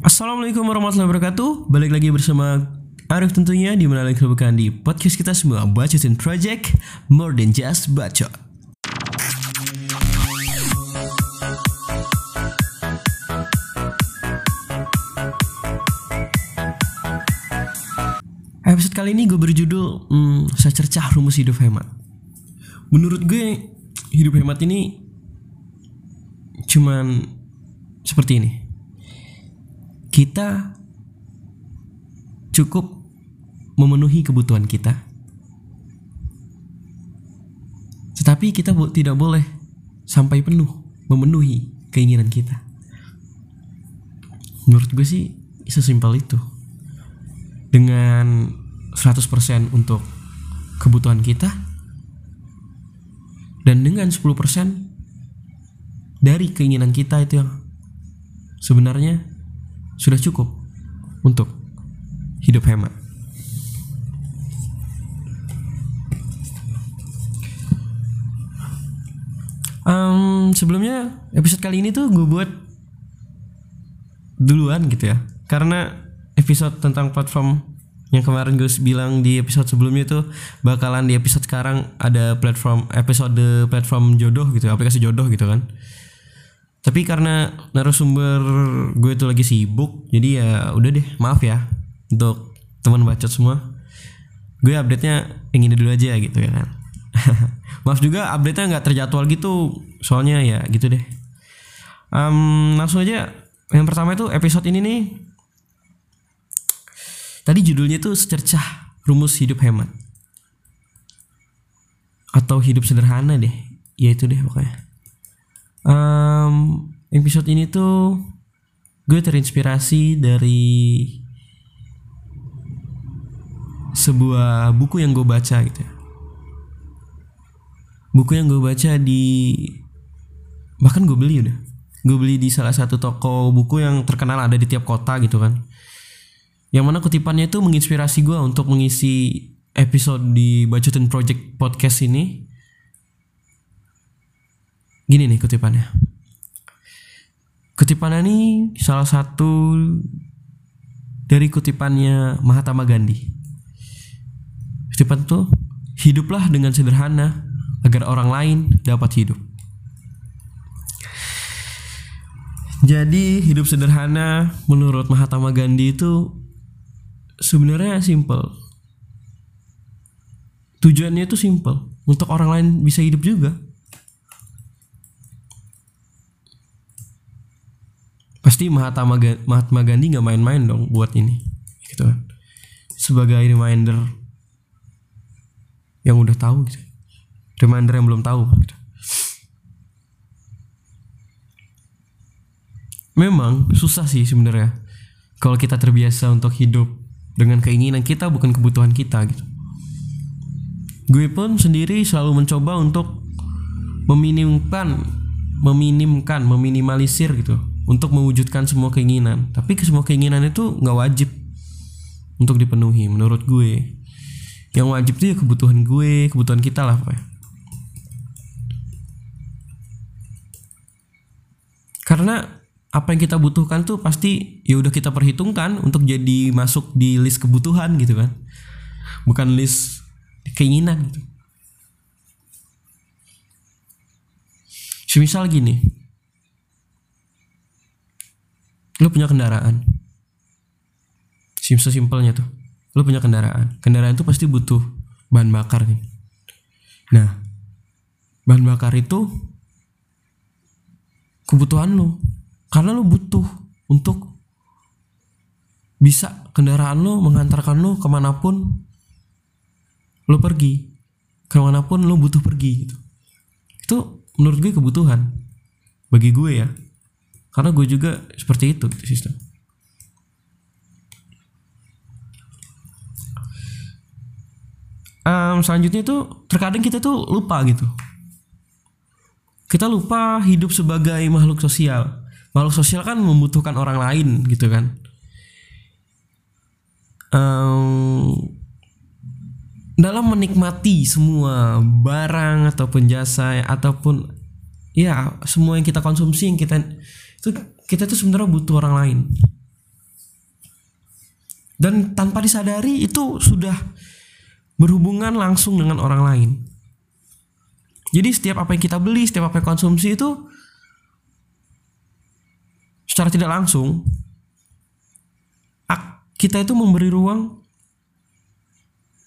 Assalamualaikum warahmatullahi wabarakatuh. Balik lagi bersama Arif tentunya di mana lagi bukan di podcast kita semua Bacotin Project More than just bacot. Episode kali ini gue berjudul hmm, Secercah Rumus Hidup Hemat. Menurut gue Hidup hemat ini Cuman Seperti ini kita cukup memenuhi kebutuhan kita. Tetapi kita tidak boleh sampai penuh memenuhi keinginan kita. Menurut gue sih sesimpel itu. Dengan 100% untuk kebutuhan kita dan dengan 10% dari keinginan kita itu yang sebenarnya sudah cukup untuk hidup hemat. Em, sebelumnya episode kali ini tuh gue buat duluan gitu ya, karena episode tentang platform yang kemarin gue bilang di episode sebelumnya itu bakalan di episode sekarang ada platform episode platform jodoh gitu, aplikasi jodoh gitu kan tapi karena narasumber gue itu lagi sibuk jadi ya udah deh maaf ya untuk teman bacot semua. Gue update nya yang ini dulu aja gitu ya kan. Maaf juga update nya nggak terjadwal gitu soalnya ya gitu deh. Em, langsung aja yang pertama itu episode ini nih. Tadi judulnya tuh secercah rumus hidup hemat. Atau hidup sederhana deh ya itu deh pokoknya Em, episode ini tuh gue terinspirasi dari sebuah buku yang gue baca gitu ya. Buku yang gue baca di bahkan gue beli udah. Gue beli di salah satu toko buku yang terkenal ada di tiap kota gitu kan. Yang mana kutipannya itu menginspirasi gue untuk mengisi episode di Bacotin Project Podcast ini Gini nih kutipannya. Kutipannya ini salah satu dari kutipannya Mahatma Gandhi. Kutipan tuh hiduplah dengan sederhana agar orang lain dapat hidup. Jadi hidup sederhana menurut Mahatma Gandhi itu sebenarnya simple. Tujuannya itu simple untuk orang lain bisa hidup juga. Pasti Mahatma, Ga- Mahatma Gandhi nggak main-main dong buat ini gitu kan. Sebagai reminder yang udah tahu gitu. Reminder yang belum tahu gitu. memang susah sih sebenarnya kalau kita terbiasa untuk hidup dengan keinginan kita bukan kebutuhan kita gitu. Gue pun sendiri selalu mencoba untuk meminimkan meminimkan meminimalisir gitu untuk mewujudkan semua keinginan. Tapi semua keinginan itu nggak wajib untuk dipenuhi menurut gue. Yang wajib itu ya kebutuhan gue kebutuhan kita lah Pak. karena apa yang kita butuhkan tuh pasti ya udah kita perhitungkan untuk jadi masuk di list kebutuhan gitu kan. Bukan list keinginan gitu. Semisal gini lu punya kendaraan. Simpel simpelnya tuh. Lu punya kendaraan. Kendaraan itu pasti butuh bahan bakar nih. Nah bahan bakar itu kebutuhan lu. Karena lu butuh untuk bisa kendaraan lu mengantarkan lu ke mana pun lu pergi. Ke mana pun lu butuh pergi gitu. Itu menurut gue kebutuhan. Bagi gue ya karena gue juga seperti itu gitu, sistem. Em, selanjutnya tuh terkadang kita tuh lupa gitu. Kita lupa hidup sebagai makhluk sosial. Makhluk sosial kan membutuhkan orang lain gitu kan. Em, dalam menikmati semua barang ataupun jasa ataupun ya semua yang kita konsumsi yang kita itu kita tuh sebenarnya butuh orang lain dan tanpa disadari itu sudah berhubungan langsung dengan orang lain. Jadi setiap apa yang kita beli, setiap apa yang konsumsi itu secara tidak langsung kita itu memberi ruang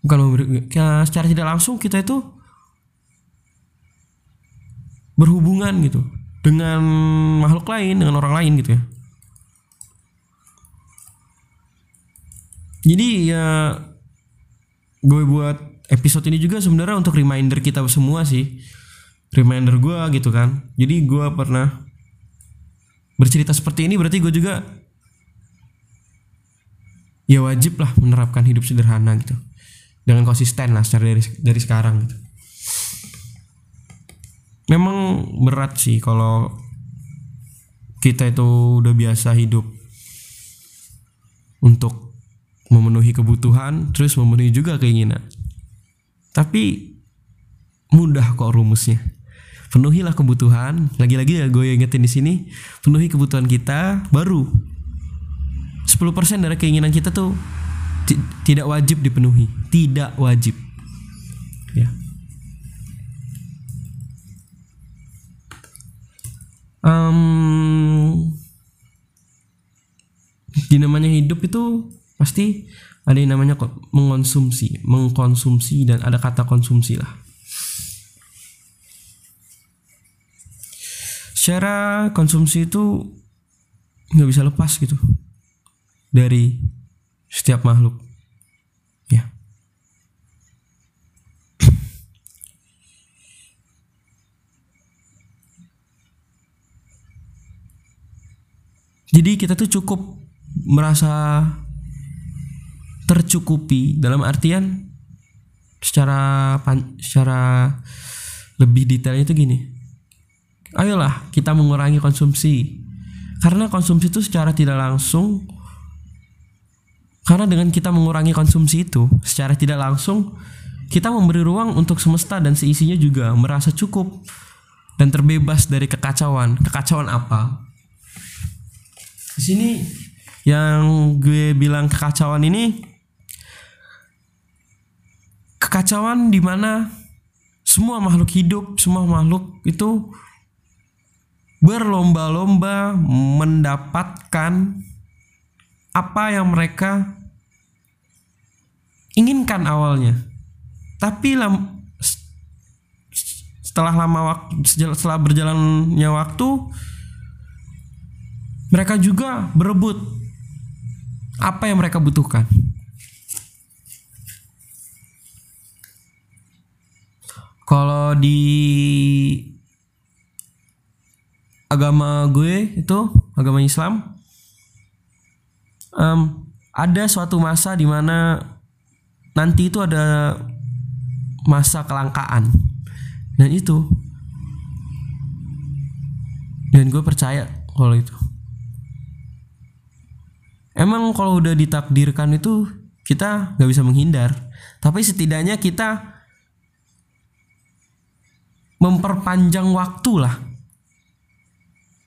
bukan memberi ya, secara tidak langsung kita itu berhubungan gitu dengan makhluk lain dengan orang lain gitu ya. Jadi ya gue buat episode ini juga sebenarnya untuk reminder kita semua sih. Reminder gue gitu kan. Jadi gue pernah bercerita seperti ini berarti gue juga ya wajib lah menerapkan hidup sederhana gitu. Dengan konsisten lah secara dari dari sekarang gitu memang berat sih kalau kita itu udah biasa hidup untuk memenuhi kebutuhan terus memenuhi juga keinginan. Tapi mudah kok rumusnya. Penuhilah kebutuhan. Lagi-lagi ya gue ingetin di sini penuhi kebutuhan kita baru. 10% dari keinginan kita tuh tidak wajib dipenuhi. Tidak wajib. Ya um, di namanya hidup itu pasti ada yang namanya mengonsumsi, mengkonsumsi dan ada kata konsumsi lah. Secara konsumsi itu nggak bisa lepas gitu dari setiap makhluk. Jadi kita tuh cukup merasa tercukupi dalam artian secara pan, secara lebih detailnya itu gini. Ayolah kita mengurangi konsumsi. Karena konsumsi itu secara tidak langsung karena dengan kita mengurangi konsumsi itu secara tidak langsung kita memberi ruang untuk semesta dan seisinya juga merasa cukup dan terbebas dari kekacauan. Kekacauan apa? Di sini yang gue bilang kekacauan ini kekacauan di mana semua makhluk hidup, semua makhluk itu berlomba-lomba mendapatkan apa yang mereka inginkan awalnya. Tapi lam, setelah lama waktu setelah berjalannya waktu mereka juga berebut apa yang mereka butuhkan. Kalau di agama gue itu agama Islam um, ada suatu masa di mana nanti itu ada masa kelangkaan. Dan itu. Dan gue percaya kalau itu emang kalau udah ditakdirkan itu kita nggak bisa menghindar tapi setidaknya kita memperpanjang waktu lah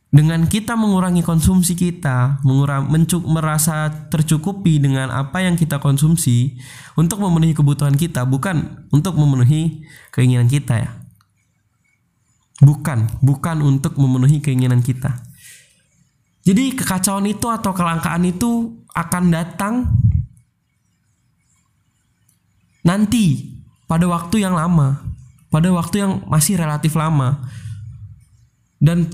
dengan kita mengurangi konsumsi kita, mengurang, mencuk, merasa tercukupi dengan apa yang kita konsumsi untuk memenuhi kebutuhan kita, bukan untuk memenuhi keinginan kita ya. Bukan, bukan untuk memenuhi keinginan kita. Jadi kekacauan itu atau kelangkaan itu akan datang nanti pada waktu yang lama pada waktu yang masih relatif lama. Dan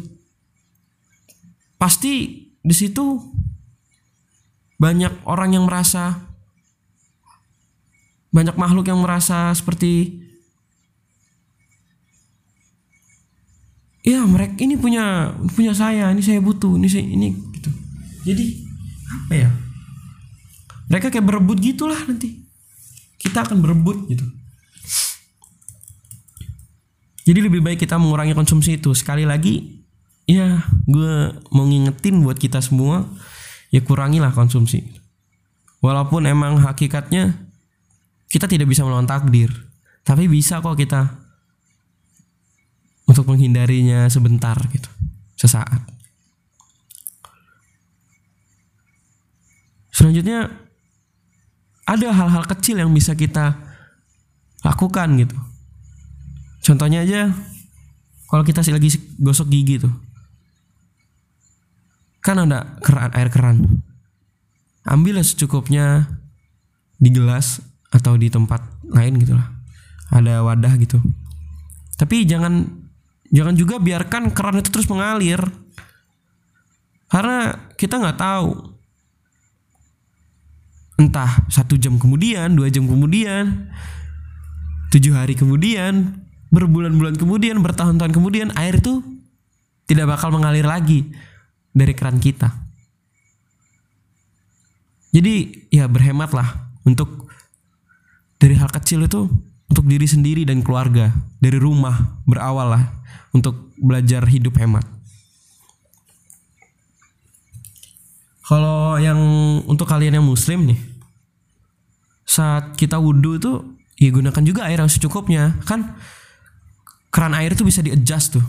pasti di situ banyak orang yang merasa banyak makhluk yang merasa seperti ya mereka ini punya punya saya ini saya butuh ini saya ini gitu jadi apa ya mereka kayak berebut gitulah nanti kita akan berebut gitu jadi lebih baik kita mengurangi konsumsi itu. Sekali lagi, ya gue mau ngingetin buat kita semua, ya kurangilah konsumsi. Walaupun emang hakikatnya kita tidak bisa melawan takdir, tapi bisa kok kita untuk menghindarinya sebentar gitu, sesaat. Selanjutnya ada hal-hal kecil yang bisa kita lakukan gitu. Contohnya aja kalau kita lagi gosok gigi tuh. Kan ada keran air keran. Ambillah secukupnya di gelas atau di tempat lain gitu lah ada wadah gitu. Tapi jangan jangan juga biarkan keran itu terus mengalir karena kita nggak tahu entah satu jam kemudian dua jam kemudian tujuh hari kemudian berbulan-bulan kemudian bertahun-tahun kemudian air itu tidak bakal mengalir lagi dari keran kita. Jadi ya berhematlah untuk dari hal kecil itu untuk diri sendiri dan keluarga dari rumah berawal lah untuk belajar hidup hemat. Kalau yang untuk kalian yang muslim nih saat kita wudhu itu ya gunakan juga air yang secukupnya. Kan keran air itu bisa di adjust tuh.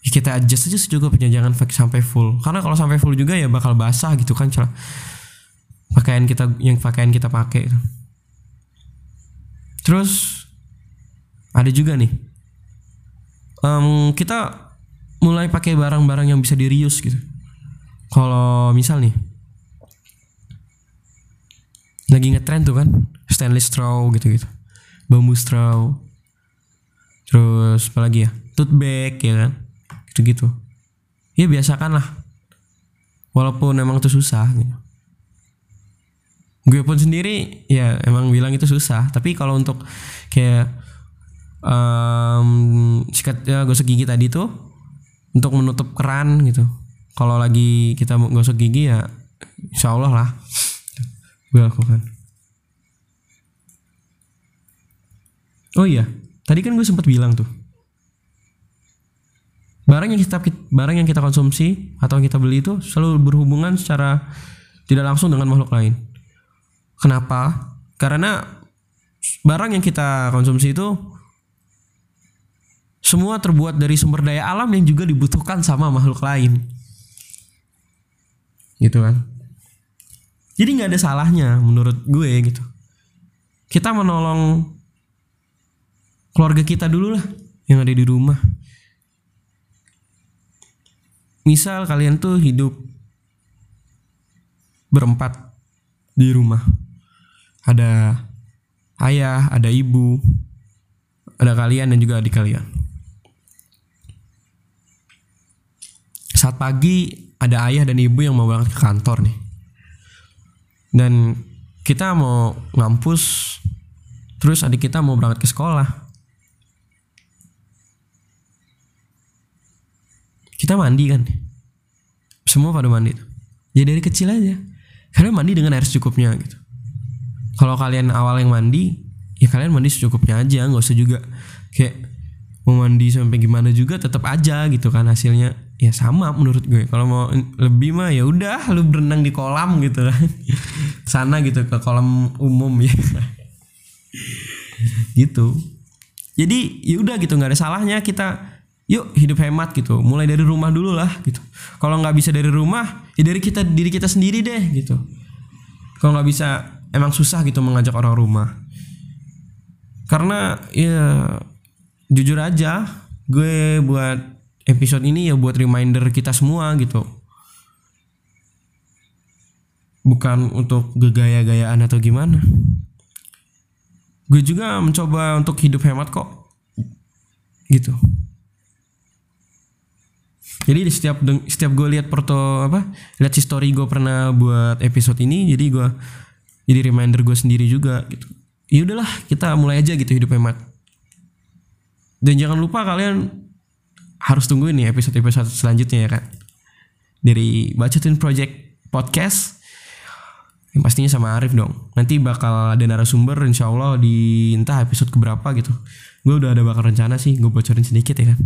Ya kita adjust aja secukupnya jangan sampai full. Karena kalau sampai full juga ya bakal basah gitu kan pakaian kita yang pakaian kita pakai terus ada juga nih. Um, kita mulai pakai barang-barang yang bisa di reuse gitu. Kalau misal nih lagi ngetrend tuh kan stainless straw gitu gitu bambu straw. Terus apa lagi ya tote bag ya kan gitu-gitu. Ya biasakan lah. Walaupun emang itu susah gitu gue pun sendiri ya emang bilang itu susah. Tapi kalau untuk kayak um, sikat ya gosok gigi tadi tuh untuk menutup keran gitu. Kalau lagi kita gosok gigi ya insya Allah lah. Gue lakukan. Oh iya tadi kan gue sempat bilang tuh. Barang yang kita barang yang kita konsumsi atau yang kita beli itu selalu berhubungan secara tidak langsung dengan makhluk lain. Kenapa? Karena barang yang kita konsumsi itu semua terbuat dari sumber daya alam yang juga dibutuhkan sama makhluk lain. Gitu kan? Jadi nggak ada salahnya menurut gue gitu. Kita menolong keluarga kita dulu lah yang ada di rumah misal kalian tuh hidup berempat di rumah ada ayah ada ibu ada kalian dan juga adik kalian. Saat pagi ada ayah dan ibu yang mau berangkat ke kantor nih. Dan kita mau ngampus terus adik kita mau berangkat ke sekolah. Kita mandi kan? Semua pada mandi. Ya dari kecil aja. Kalian mandi dengan air secukupnya gitu kalau kalian awal yang mandi ya kalian mandi secukupnya aja nggak usah juga kayak mau mandi sampai gimana juga tetap aja gitu kan hasilnya. Ya sama menurut gue. Kalau mau lebih mah ya udah lu berenang di kolam gitu kan. Sana gitu ke kolam umum ya. Gitu. Jadi ya udah gitu nggak ada salahnya kita yuk hidup hemat gitu. Mulai dari rumah dulu lah gitu. Kalau nggak bisa dari rumah ya dari kita diri kita sendiri deh gitu. Kalau nggak bisa emang susah gitu mengajak orang rumah. Karena ya jujur aja gue buat episode ini ya buat reminder kita semua gitu. Bukan untuk gegaya-gayaan atau gimana. Gue juga mencoba untuk hidup hemat kok gitu. Jadi di setiap setiap gue lihat foto apa lihat story gue pernah buat episode ini jadi gue jadi reminder gue sendiri juga gitu. Ya udahlah kita mulai aja gitu hidup hemat dan jangan lupa kalian harus tungguin nih episode-episode selanjutnya ya kan dari bacotin project podcast yang pastinya sama Arif dong. Nanti bakal ada narasumber insya Allah di entah episode keberapa gitu. Gue udah ada bakal rencana sih gue bocorin sedikit ya. Kan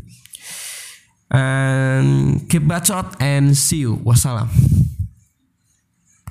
and keep bacot and see you. Wassalam